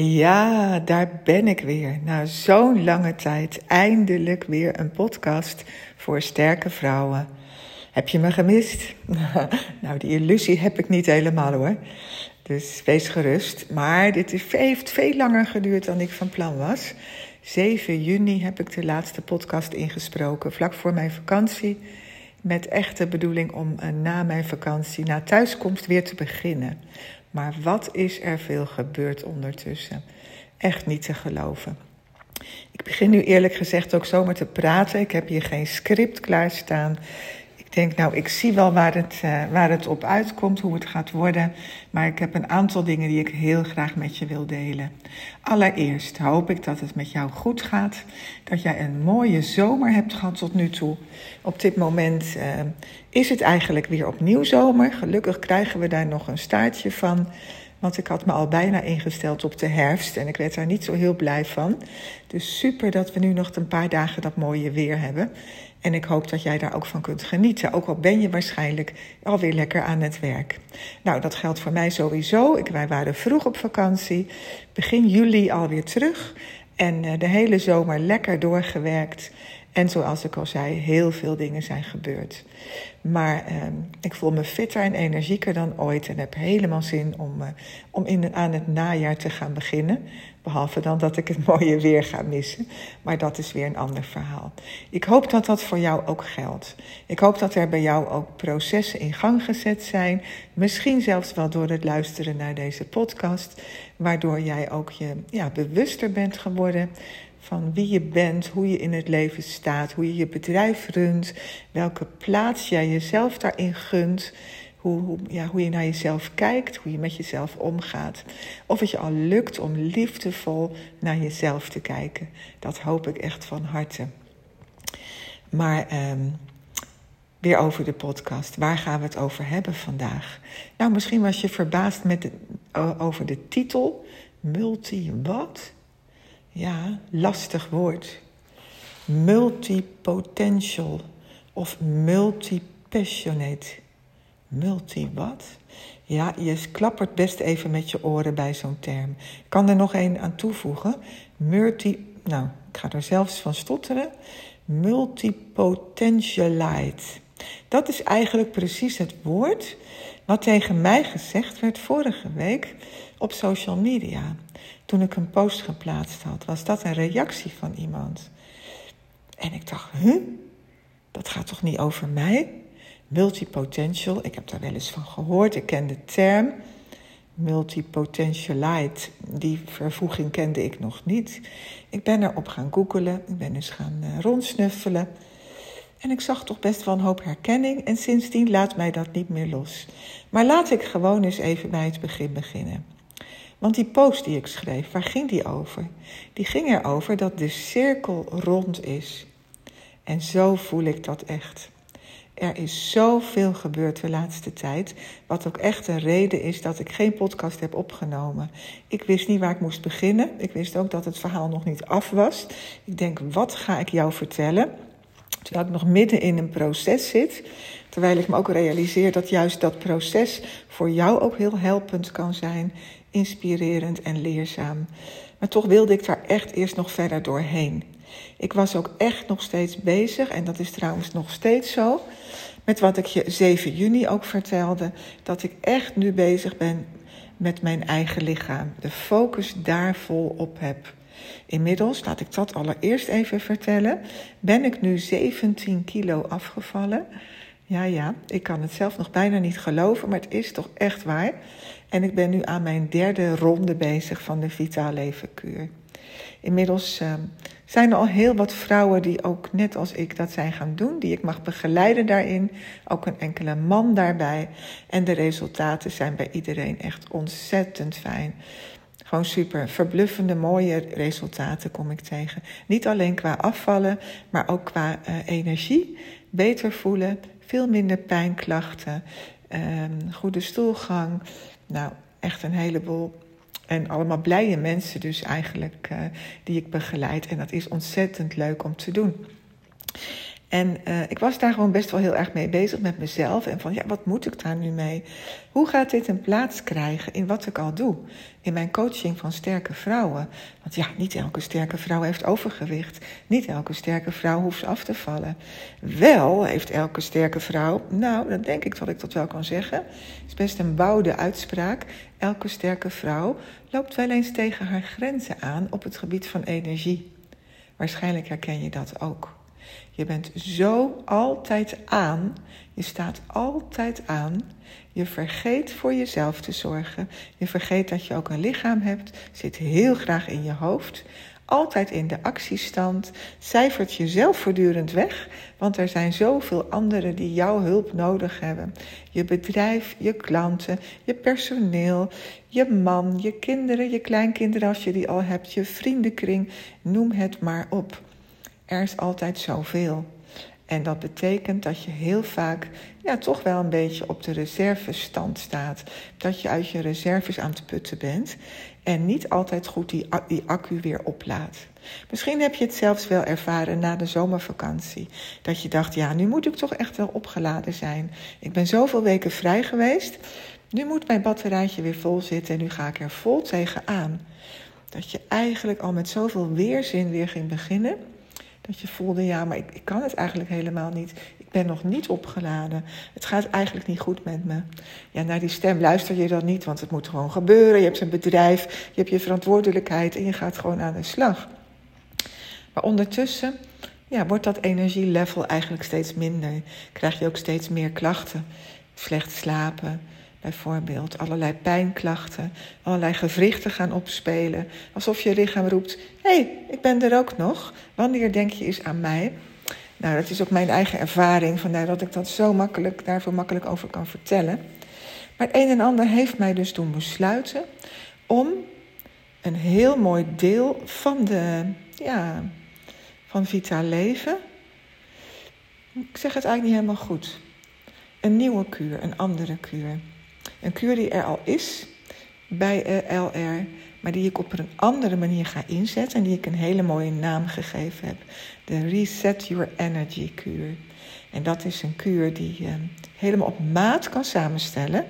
Ja, daar ben ik weer. Na zo'n lange tijd eindelijk weer een podcast voor sterke vrouwen. Heb je me gemist? nou, die illusie heb ik niet helemaal hoor. Dus wees gerust. Maar dit heeft veel langer geduurd dan ik van plan was. 7 juni heb ik de laatste podcast ingesproken, vlak voor mijn vakantie. Met echte bedoeling om eh, na mijn vakantie, na thuiskomst, weer te beginnen. Maar wat is er veel gebeurd ondertussen? Echt niet te geloven. Ik begin nu eerlijk gezegd ook zomaar te praten. Ik heb hier geen script klaarstaan. Denk, nou, ik zie wel waar het, uh, waar het op uitkomt, hoe het gaat worden. Maar ik heb een aantal dingen die ik heel graag met je wil delen. Allereerst hoop ik dat het met jou goed gaat. Dat jij een mooie zomer hebt gehad tot nu toe. Op dit moment uh, is het eigenlijk weer opnieuw zomer. Gelukkig krijgen we daar nog een staartje van. Want ik had me al bijna ingesteld op de herfst en ik werd daar niet zo heel blij van. Dus super dat we nu nog een paar dagen dat mooie weer hebben. En ik hoop dat jij daar ook van kunt genieten. Ook al ben je waarschijnlijk alweer lekker aan het werk. Nou, dat geldt voor mij sowieso. Ik, wij waren vroeg op vakantie. Begin juli alweer terug. En uh, de hele zomer lekker doorgewerkt. En zoals ik al zei, heel veel dingen zijn gebeurd. Maar uh, ik voel me fitter en energieker dan ooit. En heb helemaal zin om, uh, om in, aan het najaar te gaan beginnen. Behalve dan dat ik het mooie weer ga missen. Maar dat is weer een ander verhaal. Ik hoop dat dat voor jou ook geldt. Ik hoop dat er bij jou ook processen in gang gezet zijn. Misschien zelfs wel door het luisteren naar deze podcast. Waardoor jij ook je ja, bewuster bent geworden van wie je bent, hoe je in het leven staat, hoe je je bedrijf runt, welke plaats jij jezelf daarin gunt, hoe, je naar jezelf kijkt, hoe je met jezelf omgaat. Of het je al lukt om liefdevol naar jezelf te kijken. Dat hoop ik echt van harte. Maar um, weer over de podcast. Waar gaan we het over hebben vandaag? Nou, misschien was je verbaasd met over de titel. Multi-wat? Ja, lastig woord. Multipotential of multipassionate. Multi wat? Ja, je klappert best even met je oren bij zo'n term. Ik kan er nog één aan toevoegen. Multi, nou, ik ga er zelfs van stotteren. Multipotentialite. Dat is eigenlijk precies het woord wat tegen mij gezegd werd vorige week op social media. Toen ik een post geplaatst had, was dat een reactie van iemand. En ik dacht, huh? Dat gaat toch niet over mij? Multipotential, ik heb daar wel eens van gehoord. Ik ken de term. Multipotentialite, die vervoeging kende ik nog niet. Ik ben erop gaan googelen, ik ben eens gaan uh, rondsnuffelen. En ik zag toch best wel een hoop herkenning en sindsdien laat mij dat niet meer los. Maar laat ik gewoon eens even bij het begin beginnen. Want die post die ik schreef, waar ging die over? Die ging erover dat de cirkel rond is. En zo voel ik dat echt. Er is zoveel gebeurd de laatste tijd, wat ook echt een reden is dat ik geen podcast heb opgenomen. Ik wist niet waar ik moest beginnen. Ik wist ook dat het verhaal nog niet af was. Ik denk, wat ga ik jou vertellen? Terwijl ik nog midden in een proces zit. Terwijl ik me ook realiseer dat juist dat proces voor jou ook heel helpend kan zijn, inspirerend en leerzaam. Maar toch wilde ik daar echt eerst nog verder doorheen. Ik was ook echt nog steeds bezig, en dat is trouwens nog steeds zo, met wat ik je 7 juni ook vertelde, dat ik echt nu bezig ben met mijn eigen lichaam. De focus daar vol op heb. Inmiddels, laat ik dat allereerst even vertellen, ben ik nu 17 kilo afgevallen. Ja, ja, ik kan het zelf nog bijna niet geloven, maar het is toch echt waar. En ik ben nu aan mijn derde ronde bezig van de Vitaal Leven Kuur. Inmiddels uh, zijn er al heel wat vrouwen die ook net als ik dat zijn gaan doen, die ik mag begeleiden daarin. Ook een enkele man daarbij. En de resultaten zijn bij iedereen echt ontzettend fijn. Gewoon super. Verbluffende, mooie resultaten kom ik tegen. Niet alleen qua afvallen, maar ook qua uh, energie. Beter voelen, veel minder pijnklachten, uh, goede stoelgang. Nou, echt een heleboel en allemaal blije mensen dus eigenlijk uh, die ik begeleid. En dat is ontzettend leuk om te doen. En uh, ik was daar gewoon best wel heel erg mee bezig met mezelf. En van, ja, wat moet ik daar nu mee? Hoe gaat dit een plaats krijgen in wat ik al doe? In mijn coaching van sterke vrouwen. Want ja, niet elke sterke vrouw heeft overgewicht. Niet elke sterke vrouw hoeft af te vallen. Wel heeft elke sterke vrouw, nou, dat denk ik dat ik dat wel kan zeggen. is best een bouwde uitspraak. Elke sterke vrouw loopt wel eens tegen haar grenzen aan op het gebied van energie. Waarschijnlijk herken je dat ook. Je bent zo altijd aan. Je staat altijd aan. Je vergeet voor jezelf te zorgen. Je vergeet dat je ook een lichaam hebt. Zit heel graag in je hoofd. Altijd in de actiestand. Cijfert jezelf voortdurend weg. Want er zijn zoveel anderen die jouw hulp nodig hebben. Je bedrijf, je klanten, je personeel, je man, je kinderen, je kleinkinderen als je die al hebt, je vriendenkring. Noem het maar op. Er is altijd zoveel. En dat betekent dat je heel vaak ja, toch wel een beetje op de reservestand staat. Dat je uit je reserves aan het putten bent en niet altijd goed die, die accu weer oplaadt. Misschien heb je het zelfs wel ervaren na de zomervakantie. Dat je dacht, ja, nu moet ik toch echt wel opgeladen zijn. Ik ben zoveel weken vrij geweest. Nu moet mijn batterijtje weer vol zitten en nu ga ik er vol tegenaan. Dat je eigenlijk al met zoveel weerzin weer ging beginnen dat je voelde, ja, maar ik, ik kan het eigenlijk helemaal niet. Ik ben nog niet opgeladen. Het gaat eigenlijk niet goed met me. Ja, naar die stem luister je dan niet, want het moet gewoon gebeuren. Je hebt een bedrijf, je hebt je verantwoordelijkheid en je gaat gewoon aan de slag. Maar ondertussen ja, wordt dat energielevel eigenlijk steeds minder. Krijg je ook steeds meer klachten. Slecht slapen, bijvoorbeeld. Allerlei pijnklachten, allerlei gewrichten gaan opspelen. Alsof je lichaam roept: hé, hey, ik ben er ook nog. Wanneer denk je eens aan mij? Nou, dat is ook mijn eigen ervaring, vandaar dat ik dat zo makkelijk, daarvoor makkelijk over kan vertellen. Maar het een en ander heeft mij dus doen besluiten om een heel mooi deel van de, ja, van Vita Leven. Ik zeg het eigenlijk niet helemaal goed. Een nieuwe kuur, een andere kuur. Een kuur die er al is bij eh, LR, maar die ik op een andere manier ga inzetten en die ik een hele mooie naam gegeven heb. De Reset Your Energy kuur. En dat is een kuur die je helemaal op maat kan samenstellen.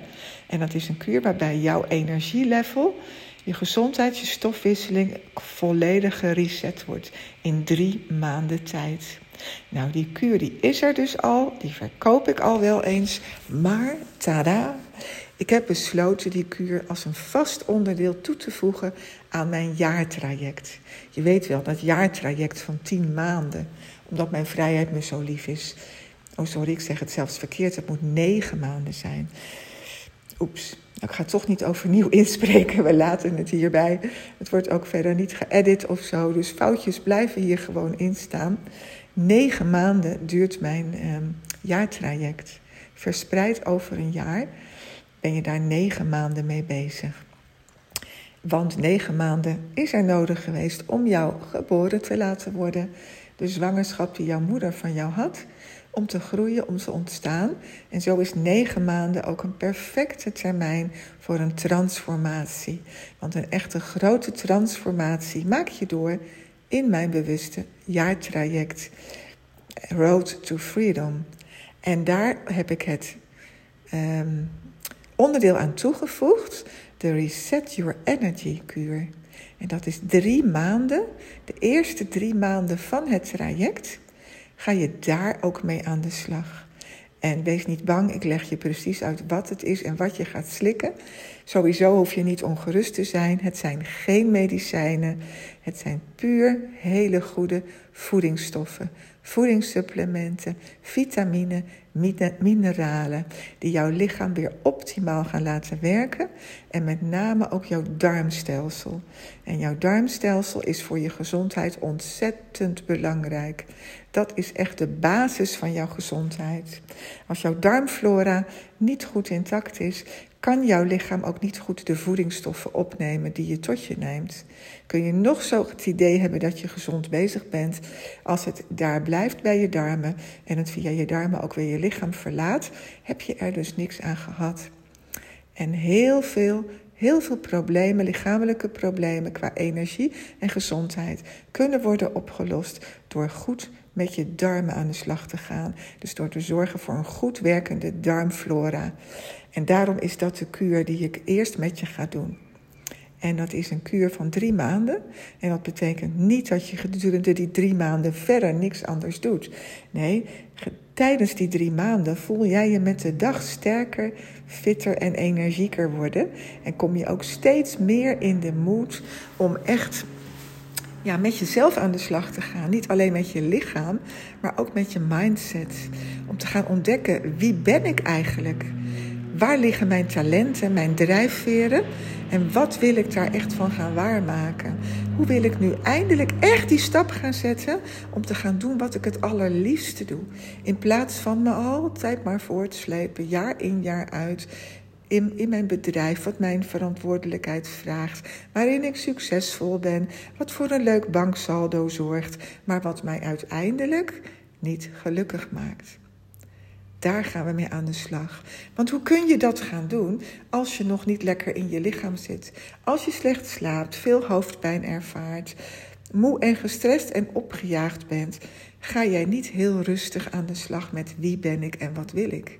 En dat is een kuur waarbij jouw energielevel, je gezondheid, je stofwisseling volledig gereset wordt in drie maanden tijd. Nou, die kuur die is er dus al, die verkoop ik al wel eens, maar tada, ik heb besloten die kuur als een vast onderdeel toe te voegen aan mijn jaartraject. Je weet wel, dat jaartraject van 10 maanden, omdat mijn vrijheid me zo lief is. Oh, sorry, ik zeg het zelfs verkeerd. Het moet negen maanden zijn. Oeps, ik ga toch niet overnieuw inspreken. We laten het hierbij. Het wordt ook verder niet geëdit of zo. Dus foutjes blijven hier gewoon in staan. Negen maanden duurt mijn ehm, jaartraject. Verspreid over een jaar ben je daar negen maanden mee bezig. Want negen maanden is er nodig geweest om jou geboren te laten worden. De zwangerschap die jouw moeder van jou had, om te groeien, om te ontstaan. En zo is negen maanden ook een perfecte termijn voor een transformatie. Want een echte grote transformatie maak je door in mijn bewuste jaartraject Road to Freedom. En daar heb ik het um, onderdeel aan toegevoegd, de Reset Your Energy kuur. En dat is drie maanden, de eerste drie maanden van het traject, ga je daar ook mee aan de slag. En wees niet bang, ik leg je precies uit wat het is en wat je gaat slikken. Sowieso hoef je niet ongerust te zijn. Het zijn geen medicijnen. Het zijn puur hele goede voedingsstoffen voedingssupplementen, vitamine, mineralen, die jouw lichaam weer optimaal gaan laten werken. En met name ook jouw darmstelsel. En jouw darmstelsel is voor je gezondheid ontzettend belangrijk. Dat is echt de basis van jouw gezondheid. Als jouw darmflora niet goed intact is, kan jouw lichaam ook niet goed de voedingsstoffen opnemen die je tot je neemt. Kun je nog zo het idee hebben dat je gezond bezig bent, als het daar blijft bij je darmen en het via je darmen ook weer je lichaam verlaat, heb je er dus niks aan gehad. En heel veel, heel veel problemen, lichamelijke problemen qua energie en gezondheid, kunnen worden opgelost door goed met je darmen aan de slag te gaan. Dus door te zorgen voor een goed werkende darmflora. En daarom is dat de kuur die ik eerst met je ga doen. En dat is een kuur van drie maanden. En dat betekent niet dat je gedurende die drie maanden verder niks anders doet. Nee, tijdens die drie maanden voel jij je met de dag sterker, fitter en energieker worden. En kom je ook steeds meer in de moed om echt ja, met jezelf aan de slag te gaan. Niet alleen met je lichaam, maar ook met je mindset. Om te gaan ontdekken wie ben ik eigenlijk? Waar liggen mijn talenten, mijn drijfveren? En wat wil ik daar echt van gaan waarmaken? Hoe wil ik nu eindelijk echt die stap gaan zetten om te gaan doen wat ik het allerliefste doe? In plaats van me altijd maar voortslepen, jaar in jaar uit. In, in mijn bedrijf, wat mijn verantwoordelijkheid vraagt, waarin ik succesvol ben, wat voor een leuk banksaldo zorgt, maar wat mij uiteindelijk niet gelukkig maakt. Daar gaan we mee aan de slag. Want hoe kun je dat gaan doen als je nog niet lekker in je lichaam zit? Als je slecht slaapt, veel hoofdpijn ervaart, moe en gestrest en opgejaagd bent, ga jij niet heel rustig aan de slag met wie ben ik en wat wil ik.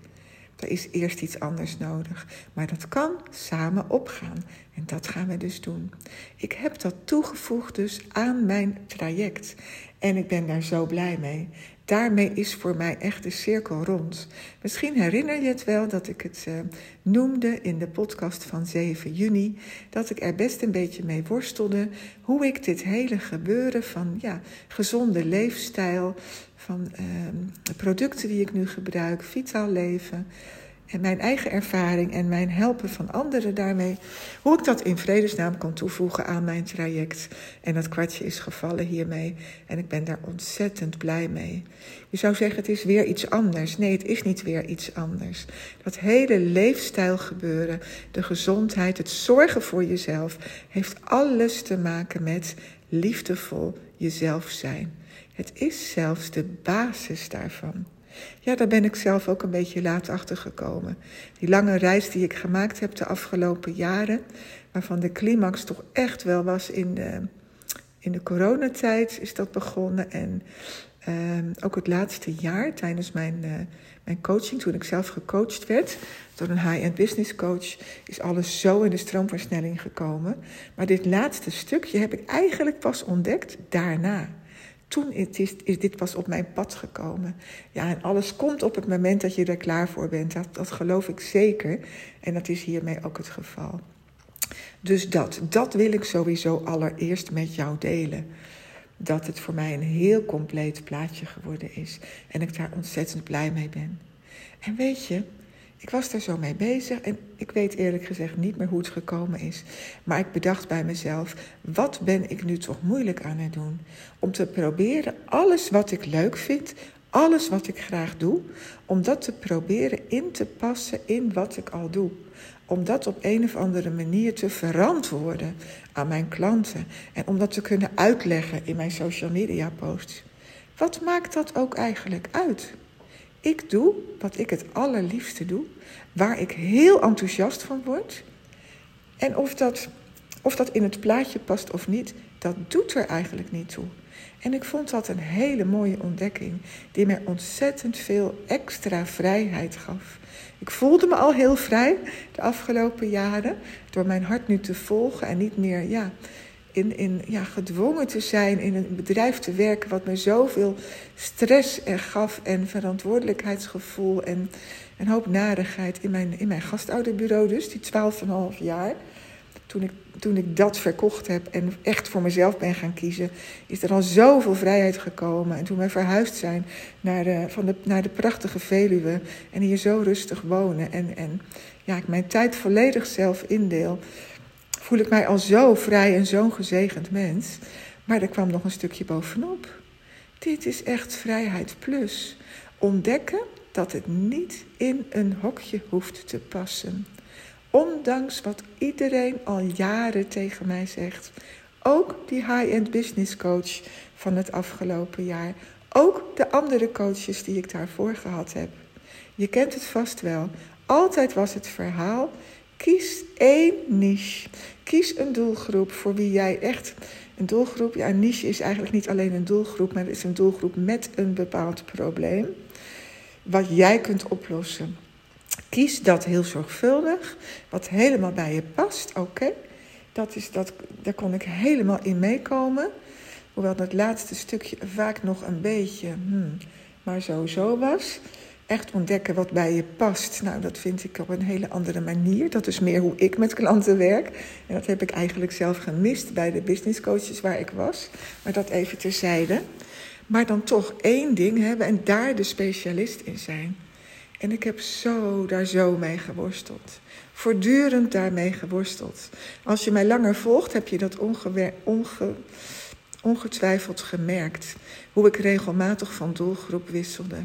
Er is eerst iets anders nodig, maar dat kan samen opgaan. En dat gaan we dus doen. Ik heb dat toegevoegd dus aan mijn traject. En ik ben daar zo blij mee daarmee is voor mij echt de cirkel rond. Misschien herinner je het wel dat ik het uh, noemde in de podcast van 7 juni. Dat ik er best een beetje mee worstelde. Hoe ik dit hele gebeuren van ja, gezonde leefstijl. Van de producten die ik nu gebruik, vitaal leven en mijn eigen ervaring en mijn helpen van anderen daarmee, hoe ik dat in vredesnaam kan toevoegen aan mijn traject. En dat kwartje is gevallen hiermee en ik ben daar ontzettend blij mee. Je zou zeggen, het is weer iets anders. Nee, het is niet weer iets anders. Dat hele leefstijl gebeuren, de gezondheid, het zorgen voor jezelf, heeft alles te maken met liefdevol jezelf zijn. Het is zelfs de basis daarvan. Ja, daar ben ik zelf ook een beetje laat achter gekomen. Die lange reis die ik gemaakt heb de afgelopen jaren, waarvan de climax toch echt wel was in de, in de coronatijd, is dat begonnen. En uh, ook het laatste jaar tijdens mijn, uh, mijn coaching, toen ik zelf gecoacht werd door een high-end business coach, is alles zo in de stroomversnelling gekomen. Maar dit laatste stukje heb ik eigenlijk pas ontdekt daarna toen is, is dit pas op mijn pad gekomen. Ja, en alles komt op het moment dat je er klaar voor bent. Dat, dat geloof ik zeker. En dat is hiermee ook het geval. Dus dat, dat wil ik sowieso allereerst met jou delen. Dat het voor mij een heel compleet plaatje geworden is. En ik daar ontzettend blij mee ben. En weet je, ik was daar zo mee bezig en ik weet eerlijk gezegd niet meer hoe het gekomen is. Maar ik bedacht bij mezelf, wat ben ik nu toch moeilijk aan het doen? Om te proberen alles wat ik leuk vind, alles wat ik graag doe, om dat te proberen in te passen in wat ik al doe. Om dat op een of andere manier te verantwoorden aan mijn klanten en om dat te kunnen uitleggen in mijn social media posts. Wat maakt dat ook eigenlijk uit? Ik doe wat ik het allerliefste doe, waar ik heel enthousiast van word. En of dat, of dat in het plaatje past of niet, dat doet er eigenlijk niet toe. En ik vond dat een hele mooie ontdekking, die mij ontzettend veel extra vrijheid gaf. Ik voelde me al heel vrij de afgelopen jaren door mijn hart nu te volgen en niet meer ja, in, in, ja, gedwongen te zijn in een bedrijf te werken wat me zoveel stress er gaf en verantwoordelijkheidsgevoel en een hoop narigheid in mijn, in mijn gastouderbureau, dus die 12,5 jaar. Toen ik, toen ik dat verkocht heb en echt voor mezelf ben gaan kiezen, is er al zoveel vrijheid gekomen. En toen wij verhuisd zijn naar de, van de, naar de prachtige Veluwe en hier zo rustig wonen en, en ja, ik mijn tijd volledig zelf indeel, voel ik mij al zo vrij en zo'n gezegend mens. Maar er kwam nog een stukje bovenop. Dit is echt vrijheid plus. Ontdekken dat het niet in een hokje hoeft te passen. Ondanks wat iedereen al jaren tegen mij zegt. Ook die high-end business coach van het afgelopen jaar. Ook de andere coaches die ik daarvoor gehad heb. Je kent het vast wel. Altijd was het verhaal: Kies één niche. Kies een doelgroep voor wie jij echt. Een doelgroep, ja, niche is eigenlijk niet alleen een doelgroep, maar het is een doelgroep met een bepaald probleem. Wat jij kunt oplossen. Kies dat heel zorgvuldig, wat helemaal bij je past. Oké, dat is dat, daar kon ik helemaal in meekomen. Hoewel dat laatste stukje vaak nog een beetje, hmm, maar sowieso was. Echt ontdekken wat bij je past. Nou, dat vind ik op een hele andere manier. Dat is meer hoe ik met klanten werk. En dat heb ik eigenlijk zelf gemist bij de business coaches waar ik was. Maar dat even terzijde. Maar dan toch één ding hebben en daar de specialist in zijn. En ik heb zo daar zo mee geworsteld. Voortdurend daarmee geworsteld. Als je mij langer volgt, heb je dat onge ongetwijfeld gemerkt. Hoe ik regelmatig van doelgroep wisselde.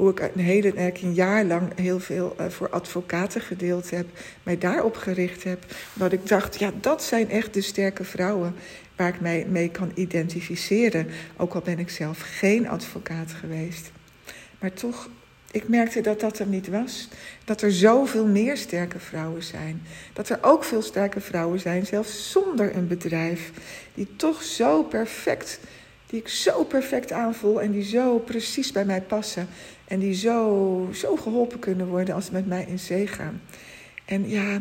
Hoe ik een, hele, een jaar lang heel veel uh, voor advocaten gedeeld heb. Mij daarop gericht heb. Dat ik dacht, ja, dat zijn echt de sterke vrouwen waar ik mij mee kan identificeren. Ook al ben ik zelf geen advocaat geweest. Maar toch ik merkte dat dat er niet was. Dat er zoveel meer sterke vrouwen zijn. Dat er ook veel sterke vrouwen zijn, zelfs zonder een bedrijf. Die toch zo perfect, die ik zo perfect aanvoel en die zo precies bij mij passen. En die zo, zo geholpen kunnen worden als ze met mij in zee gaan. En ja,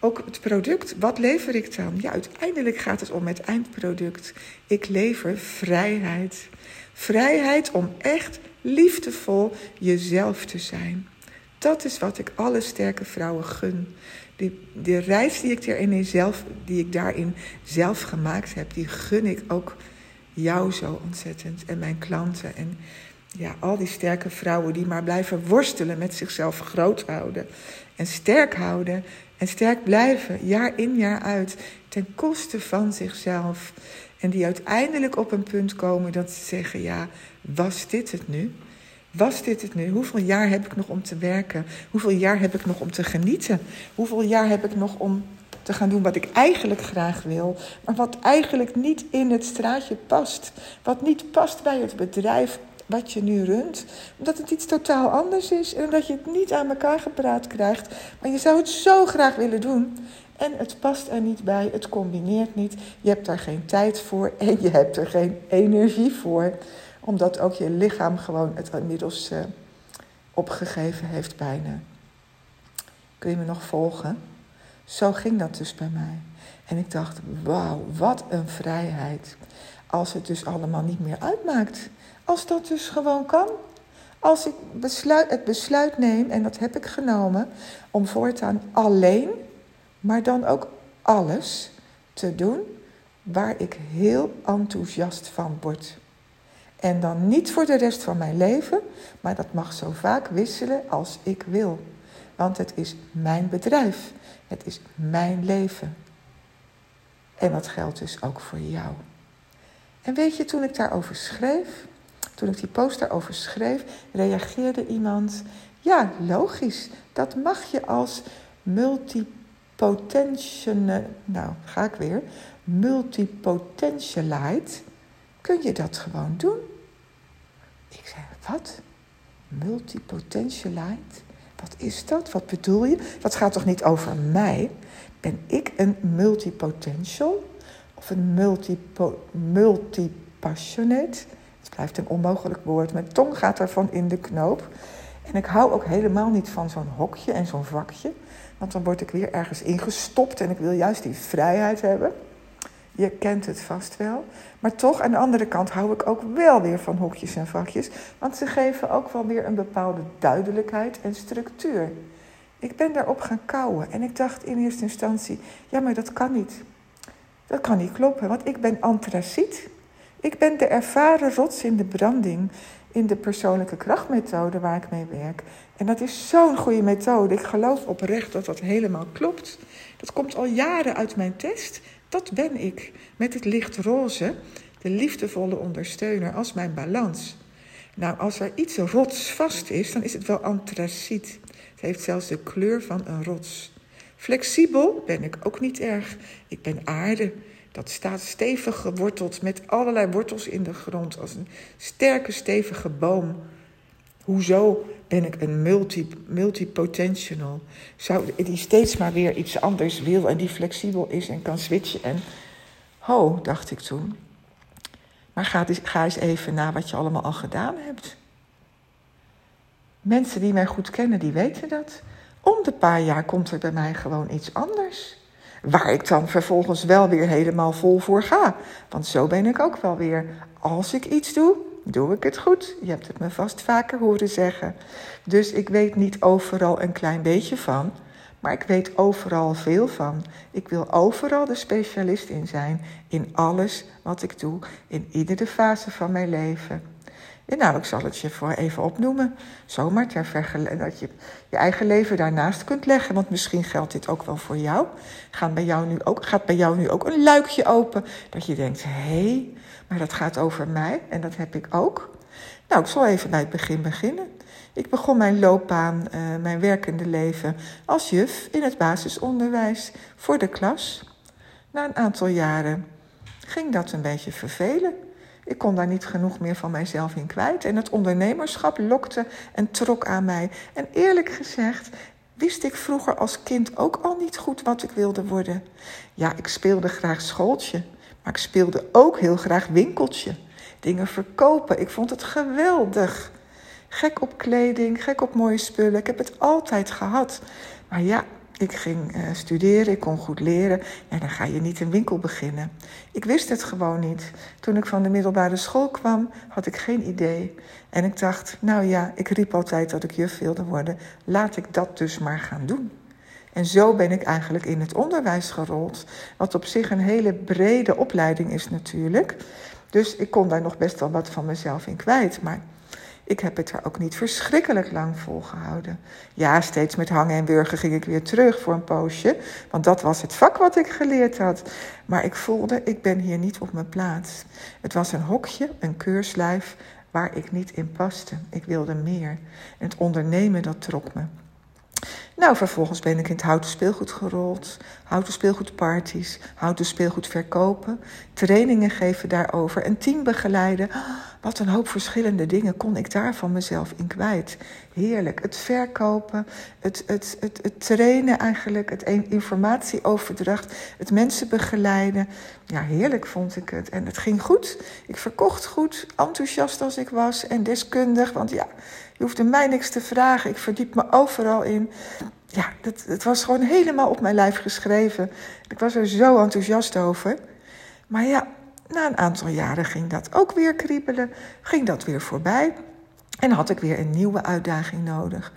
ook het product, wat lever ik dan? Ja, uiteindelijk gaat het om het eindproduct. Ik lever vrijheid. Vrijheid om echt liefdevol jezelf te zijn. Dat is wat ik alle sterke vrouwen gun. Die, de reis die ik, daarin zelf, die ik daarin zelf gemaakt heb, die gun ik ook jou zo ontzettend. En mijn klanten. En ja, al die sterke vrouwen die maar blijven worstelen met zichzelf groot houden. En sterk houden. En sterk blijven, jaar in jaar uit. Ten koste van zichzelf. En die uiteindelijk op een punt komen dat ze zeggen: Ja, was dit het nu? Was dit het nu? Hoeveel jaar heb ik nog om te werken? Hoeveel jaar heb ik nog om te genieten? Hoeveel jaar heb ik nog om te gaan doen wat ik eigenlijk graag wil, maar wat eigenlijk niet in het straatje past? Wat niet past bij het bedrijf wat je nu runt, omdat het iets totaal anders is en omdat je het niet aan elkaar gepraat krijgt, maar je zou het zo graag willen doen. En het past er niet bij, het combineert niet, je hebt daar geen tijd voor en je hebt er geen energie voor omdat ook je lichaam gewoon het inmiddels uh, opgegeven heeft bijna. Kun je me nog volgen? Zo ging dat dus bij mij. En ik dacht, wauw, wat een vrijheid. Als het dus allemaal niet meer uitmaakt. Als dat dus gewoon kan. Als ik besluit, het besluit neem, en dat heb ik genomen, om voortaan alleen, maar dan ook alles te doen waar ik heel enthousiast van word. En dan niet voor de rest van mijn leven, maar dat mag zo vaak wisselen als ik wil. Want het is mijn bedrijf. Het is mijn leven. En dat geldt dus ook voor jou. En weet je, toen ik daarover schreef, toen ik die post daarover schreef, reageerde iemand: Ja, logisch, dat mag je als multipotential. Nou, ga ik weer. Multipotentialite kun je dat gewoon doen. Ik zei, wat? Multipotentialite? Wat is dat? Wat bedoel je? Dat gaat toch niet over mij? Ben ik een multipotential? Of een multipo multipassionate? Het blijft een onmogelijk woord. Mijn tong gaat ervan in de knoop. En ik hou ook helemaal niet van zo'n hokje en zo'n vakje. Want dan word ik weer ergens ingestopt en ik wil juist die vrijheid hebben. Je kent het vast wel. Maar toch, aan de andere kant hou ik ook wel weer van hokjes en vakjes. Want ze geven ook wel weer een bepaalde duidelijkheid en structuur. Ik ben daarop gaan kouwen en ik dacht in eerste instantie: ja, maar dat kan niet. Dat kan niet kloppen, want ik ben antraciet. Ik ben de ervaren rots in de branding, in de persoonlijke krachtmethode waar ik mee werk. En dat is zo'n goede methode. Ik geloof oprecht dat dat helemaal klopt. Dat komt al jaren uit mijn test. Dat ben ik, met het licht roze, de liefdevolle ondersteuner als mijn balans. Nou, als er iets rotsvast is, dan is het wel antraciet. Het heeft zelfs de kleur van een rots. Flexibel ben ik ook niet erg. Ik ben aarde. Dat staat stevig geworteld met allerlei wortels in de grond, als een sterke, stevige boom. Hoezo ben ik een multi, multipotential? Zou, die steeds maar weer iets anders wil en die flexibel is en kan switchen. En ho, dacht ik toen. Maar ga, ga eens even na wat je allemaal al gedaan hebt. Mensen die mij goed kennen, die weten dat. Om de paar jaar komt er bij mij gewoon iets anders. Waar ik dan vervolgens wel weer helemaal vol voor ga. Want zo ben ik ook wel weer. Als ik iets doe, doe ik het goed. Je hebt het me vast vaker horen zeggen. Dus ik weet niet overal een klein beetje van. Maar ik weet overal veel van. Ik wil overal de specialist in zijn. In alles wat ik doe. In iedere fase van mijn leven. En nou, ik zal het je voor even opnoemen. Zomaar ter vergelijking dat je je eigen leven daarnaast kunt leggen. Want misschien geldt dit ook wel voor jou. Gaat bij jou nu ook, gaat bij jou nu ook een luikje open. Dat je denkt, hé, hey, maar dat gaat over mij en dat heb ik ook. Nou, ik zal even bij het begin beginnen. Ik begon mijn loopbaan, uh, mijn werkende leven als juf in het basisonderwijs voor de klas. Na een aantal jaren ging dat een beetje vervelen. Ik kon daar niet genoeg meer van mijzelf in kwijt. En het ondernemerschap lokte en trok aan mij. En eerlijk gezegd wist ik vroeger als kind ook al niet goed wat ik wilde worden. Ja, ik speelde graag schooltje, maar ik speelde ook heel graag winkeltje. Dingen verkopen, ik vond het geweldig. Gek op kleding, gek op mooie spullen. Ik heb het altijd gehad. Maar ja, ik ging uh, studeren, ik kon goed leren. En dan ga je niet een winkel beginnen. Ik wist het gewoon niet. Toen ik van de middelbare school kwam, had ik geen idee. En ik dacht, nou ja, ik riep altijd dat ik juf wilde worden. Laat ik dat dus maar gaan doen. En zo ben ik eigenlijk in het onderwijs gerold. Wat op zich een hele brede opleiding is natuurlijk. Dus ik kon daar nog best wel wat van mezelf in kwijt. Maar ik heb het er ook niet verschrikkelijk lang volgehouden. Ja, steeds met hangen en wurgen ging ik weer terug voor een poosje. Want dat was het vak wat ik geleerd had. Maar ik voelde, ik ben hier niet op mijn plaats. Het was een hokje, een keurslijf, waar ik niet in paste. Ik wilde meer. Het ondernemen, dat trok me. Nou, vervolgens ben ik in het houten speelgoed gerold. Houten speelgoedparties, houten speelgoed verkopen. Trainingen geven daarover. Een team begeleiden. Wat een hoop verschillende dingen kon ik daar van mezelf in kwijt. Heerlijk. Het verkopen, het, het, het, het trainen eigenlijk, het informatieoverdracht, het mensen begeleiden. Ja, heerlijk vond ik het. En het ging goed. Ik verkocht goed, enthousiast als ik was en deskundig. Want ja, je hoefde mij niks te vragen. Ik verdiep me overal in. Ja, het, het was gewoon helemaal op mijn lijf geschreven. Ik was er zo enthousiast over. Maar ja, na een aantal jaren ging dat ook weer kriebelen, ging dat weer voorbij. En had ik weer een nieuwe uitdaging nodig.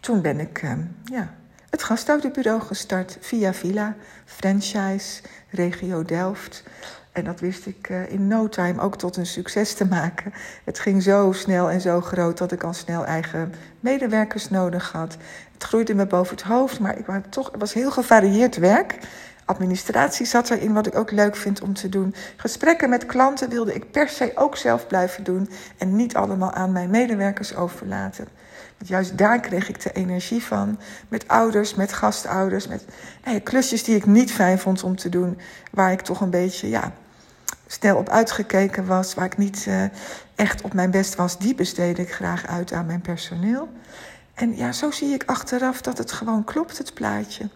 Toen ben ik uh, ja, het gastouderbureau gestart via Villa, franchise, regio Delft. En dat wist ik uh, in no time ook tot een succes te maken. Het ging zo snel en zo groot dat ik al snel eigen medewerkers nodig had. Het groeide me boven het hoofd, maar ik was toch, het was heel gevarieerd werk. Administratie zat erin, wat ik ook leuk vind om te doen. Gesprekken met klanten wilde ik per se ook zelf blijven doen en niet allemaal aan mijn medewerkers overlaten. Juist daar kreeg ik de energie van. Met ouders, met gastouders, met klusjes die ik niet fijn vond om te doen. Waar ik toch een beetje ja, snel op uitgekeken was. Waar ik niet uh, echt op mijn best was. Die besteedde ik graag uit aan mijn personeel. En ja, zo zie ik achteraf dat het gewoon klopt, het plaatje.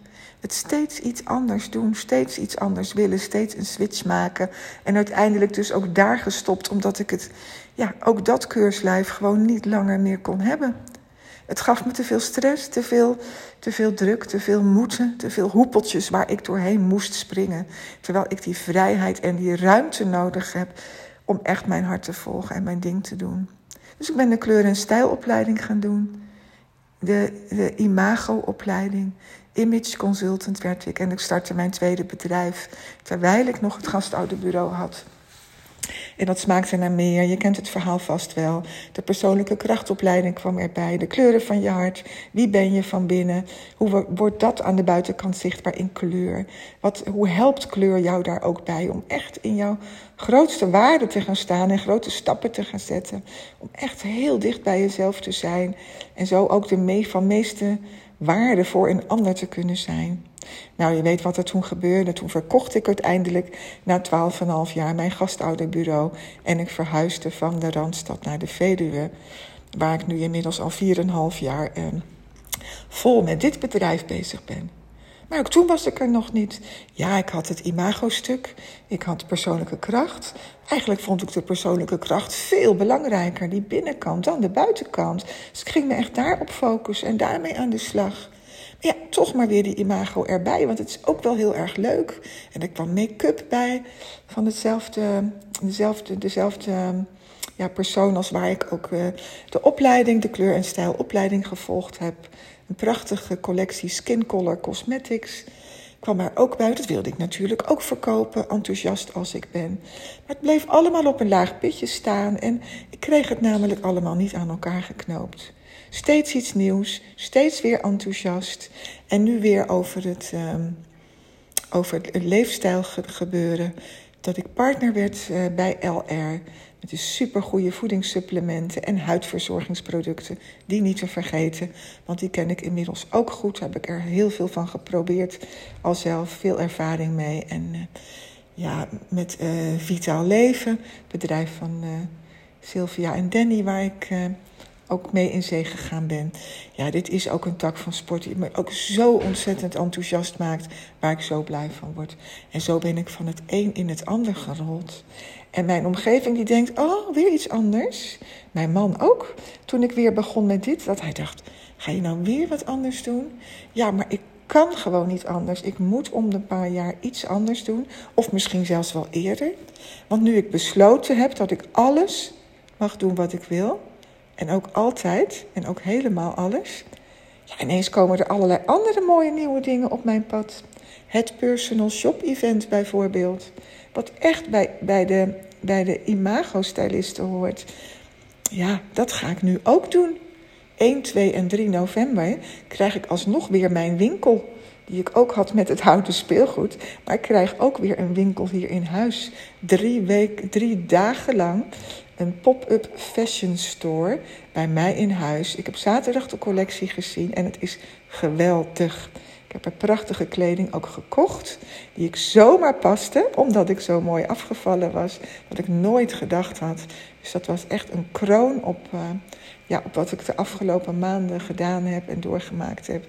Het steeds iets anders doen, steeds iets anders willen, steeds een switch maken. En uiteindelijk dus ook daar gestopt, omdat ik het, ja, ook dat keurslijf gewoon niet langer meer kon hebben. Het gaf me te veel stress, te veel, te veel druk, te veel moeten, te veel hoepeltjes waar ik doorheen moest springen. Terwijl ik die vrijheid en die ruimte nodig heb om echt mijn hart te volgen en mijn ding te doen. Dus ik ben de kleur- en stijlopleiding gaan doen de, de imago-opleiding. Image consultant werd ik en ik startte mijn tweede bedrijf terwijl ik nog het gastouderbureau had. En dat smaakte naar meer. Je kent het verhaal vast wel. De persoonlijke krachtopleiding kwam erbij. De kleuren van je hart. Wie ben je van binnen? Hoe wordt dat aan de buitenkant zichtbaar in kleur? Wat, hoe helpt kleur jou daar ook bij om echt in jouw grootste waarde te gaan staan en grote stappen te gaan zetten? Om echt heel dicht bij jezelf te zijn. En zo ook de van meeste waarde voor een ander te kunnen zijn. Nou, je weet wat er toen gebeurde. Toen verkocht ik uiteindelijk na 12,5 jaar mijn gastouderbureau. En ik verhuisde van de Randstad naar de Veluwe. waar ik nu inmiddels al 4,5 jaar uh, vol met dit bedrijf bezig ben. Maar ook toen was ik er nog niet. Ja, ik had het imago-stuk. Ik had persoonlijke kracht. Eigenlijk vond ik de persoonlijke kracht veel belangrijker, die binnenkant, dan de buitenkant. Dus ik ging me echt daarop focussen en daarmee aan de slag. Maar ja, toch maar weer die imago erbij, want het is ook wel heel erg leuk. En er kwam make-up bij van hetzelfde, dezelfde, dezelfde ja, persoon als waar ik ook uh, de opleiding, de kleur- en stijlopleiding gevolgd heb. Een prachtige collectie Skin Color Cosmetics kwam er ook bij. Dat wilde ik natuurlijk ook verkopen, enthousiast als ik ben. Maar het bleef allemaal op een laag pitje staan en ik kreeg het namelijk allemaal niet aan elkaar geknoopt. Steeds iets nieuws, steeds weer enthousiast. En nu weer over het, um, over het leefstijl gebeuren. Dat ik partner werd uh, bij LR. Met de supergoeie voedingssupplementen en huidverzorgingsproducten. Die niet te vergeten, want die ken ik inmiddels ook goed. Daar heb ik er heel veel van geprobeerd. Al zelf veel ervaring mee. En uh, ja, met uh, Vitaal Leven, bedrijf van uh, Sylvia en Danny, waar ik ook mee in zee gegaan ben. Ja, dit is ook een tak van sport die me ook zo ontzettend enthousiast maakt, waar ik zo blij van word. En zo ben ik van het een in het ander gerold. En mijn omgeving die denkt, oh, weer iets anders. Mijn man ook, toen ik weer begon met dit, dat hij dacht, ga je nou weer wat anders doen? Ja, maar ik kan gewoon niet anders. Ik moet om de paar jaar iets anders doen. Of misschien zelfs wel eerder. Want nu ik besloten heb dat ik alles mag doen wat ik wil. En ook altijd. En ook helemaal alles. Ja, ineens komen er allerlei andere mooie nieuwe dingen op mijn pad. Het personal shop event bijvoorbeeld. Wat echt bij, bij de, bij de imago-stylisten hoort. Ja, dat ga ik nu ook doen. 1, 2 en 3 november krijg ik alsnog weer mijn winkel. Die ik ook had met het houten speelgoed. Maar ik krijg ook weer een winkel hier in huis. Drie, week, drie dagen lang een pop-up fashion store bij mij in huis. Ik heb zaterdag de collectie gezien en het is geweldig. Ik heb een prachtige kleding ook gekocht, die ik zomaar paste, omdat ik zo mooi afgevallen was, wat ik nooit gedacht had. Dus dat was echt een kroon op, uh, ja, op wat ik de afgelopen maanden gedaan heb en doorgemaakt heb.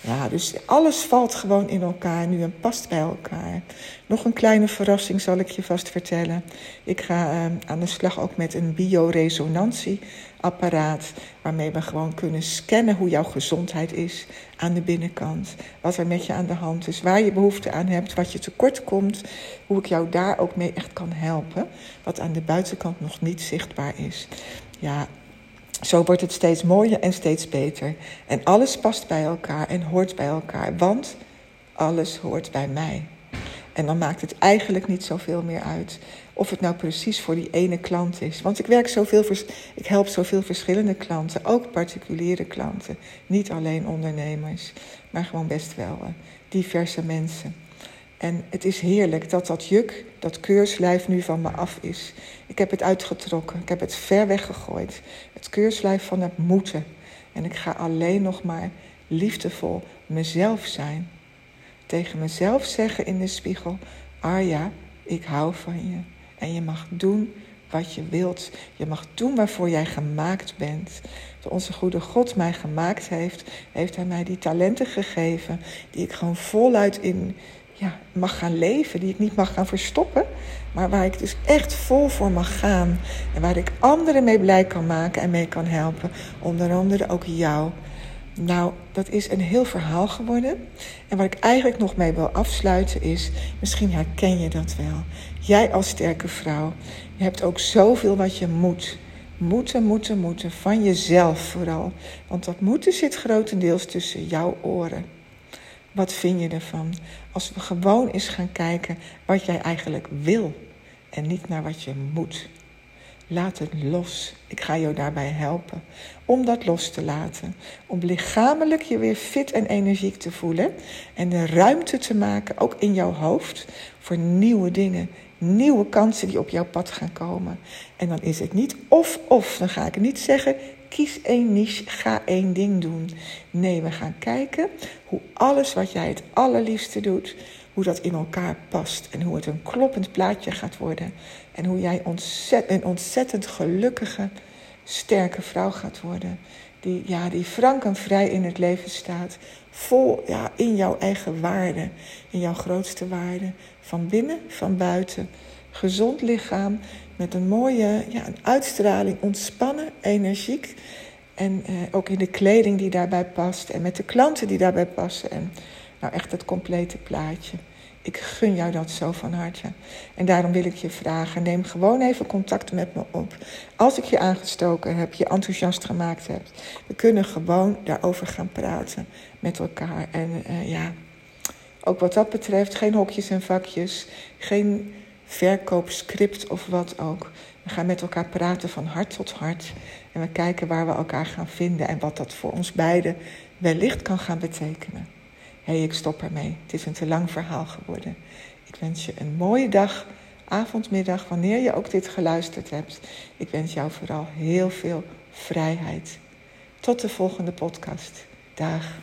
Ja, dus alles valt gewoon in elkaar nu en past bij elkaar. Nog een kleine verrassing zal ik je vast vertellen. Ik ga uh, aan de slag ook met een bioresonantieapparaat. Waarmee we gewoon kunnen scannen hoe jouw gezondheid is aan de binnenkant. Wat er met je aan de hand is, waar je behoefte aan hebt, wat je tekort komt. Hoe ik jou daar ook mee echt kan helpen. Wat aan de buitenkant nog niet zichtbaar is. Ja, zo wordt het steeds mooier en steeds beter. En alles past bij elkaar en hoort bij elkaar, want alles hoort bij mij. En dan maakt het eigenlijk niet zoveel meer uit of het nou precies voor die ene klant is. Want ik werk zoveel, ik help zoveel verschillende klanten, ook particuliere klanten. Niet alleen ondernemers, maar gewoon best wel eh, diverse mensen. En het is heerlijk dat dat juk, dat keurslijf nu van me af is. Ik heb het uitgetrokken, ik heb het ver weggegooid. Het keurslijf van het moeten. En ik ga alleen nog maar liefdevol mezelf zijn. Tegen mezelf zeggen in de spiegel: Arja, ik hou van je. En je mag doen wat je wilt. Je mag doen waarvoor jij gemaakt bent. Toen onze goede God mij gemaakt heeft, heeft hij mij die talenten gegeven. Die ik gewoon voluit in ja, mag gaan leven, die ik niet mag gaan verstoppen, maar waar ik dus echt vol voor mag gaan en waar ik anderen mee blij kan maken en mee kan helpen, onder andere ook jou. Nou, dat is een heel verhaal geworden. En wat ik eigenlijk nog mee wil afsluiten is, misschien herken je dat wel. Jij als sterke vrouw, je hebt ook zoveel wat je moet. Moeten, moeten, moeten, van jezelf vooral. Want dat moeten zit grotendeels tussen jouw oren. Wat vind je ervan? Als we gewoon eens gaan kijken wat jij eigenlijk wil en niet naar wat je moet. Laat het los. Ik ga jou daarbij helpen om dat los te laten. Om lichamelijk je weer fit en energiek te voelen. En de ruimte te maken, ook in jouw hoofd, voor nieuwe dingen. Nieuwe kansen die op jouw pad gaan komen. En dan is het niet of-of. Dan ga ik niet zeggen, kies één niche, ga één ding doen. Nee, we gaan kijken hoe alles wat jij het allerliefste doet, hoe dat in elkaar past. En hoe het een kloppend plaatje gaat worden. En hoe jij een ontzettend gelukkige, sterke vrouw gaat worden. Die, ja, die frank en vrij in het leven staat. Vol ja, in jouw eigen waarde. In jouw grootste waarde. Van binnen, van buiten. Gezond lichaam. Met een mooie ja, een uitstraling. Ontspannen, energiek. En eh, ook in de kleding die daarbij past. En met de klanten die daarbij passen. En nou echt het complete plaatje. Ik gun jou dat zo van harte. En daarom wil ik je vragen: neem gewoon even contact met me op. Als ik je aangestoken heb, je enthousiast gemaakt hebt, we kunnen gewoon daarover gaan praten met elkaar. En uh, ja, ook wat dat betreft, geen hokjes en vakjes, geen verkoopscript of wat ook. We gaan met elkaar praten van hart tot hart. En we kijken waar we elkaar gaan vinden en wat dat voor ons beiden wellicht kan gaan betekenen hey, ik stop ermee. Het is een te lang verhaal geworden. Ik wens je een mooie dag, avond, middag, wanneer je ook dit geluisterd hebt. Ik wens jou vooral heel veel vrijheid. Tot de volgende podcast. Dag.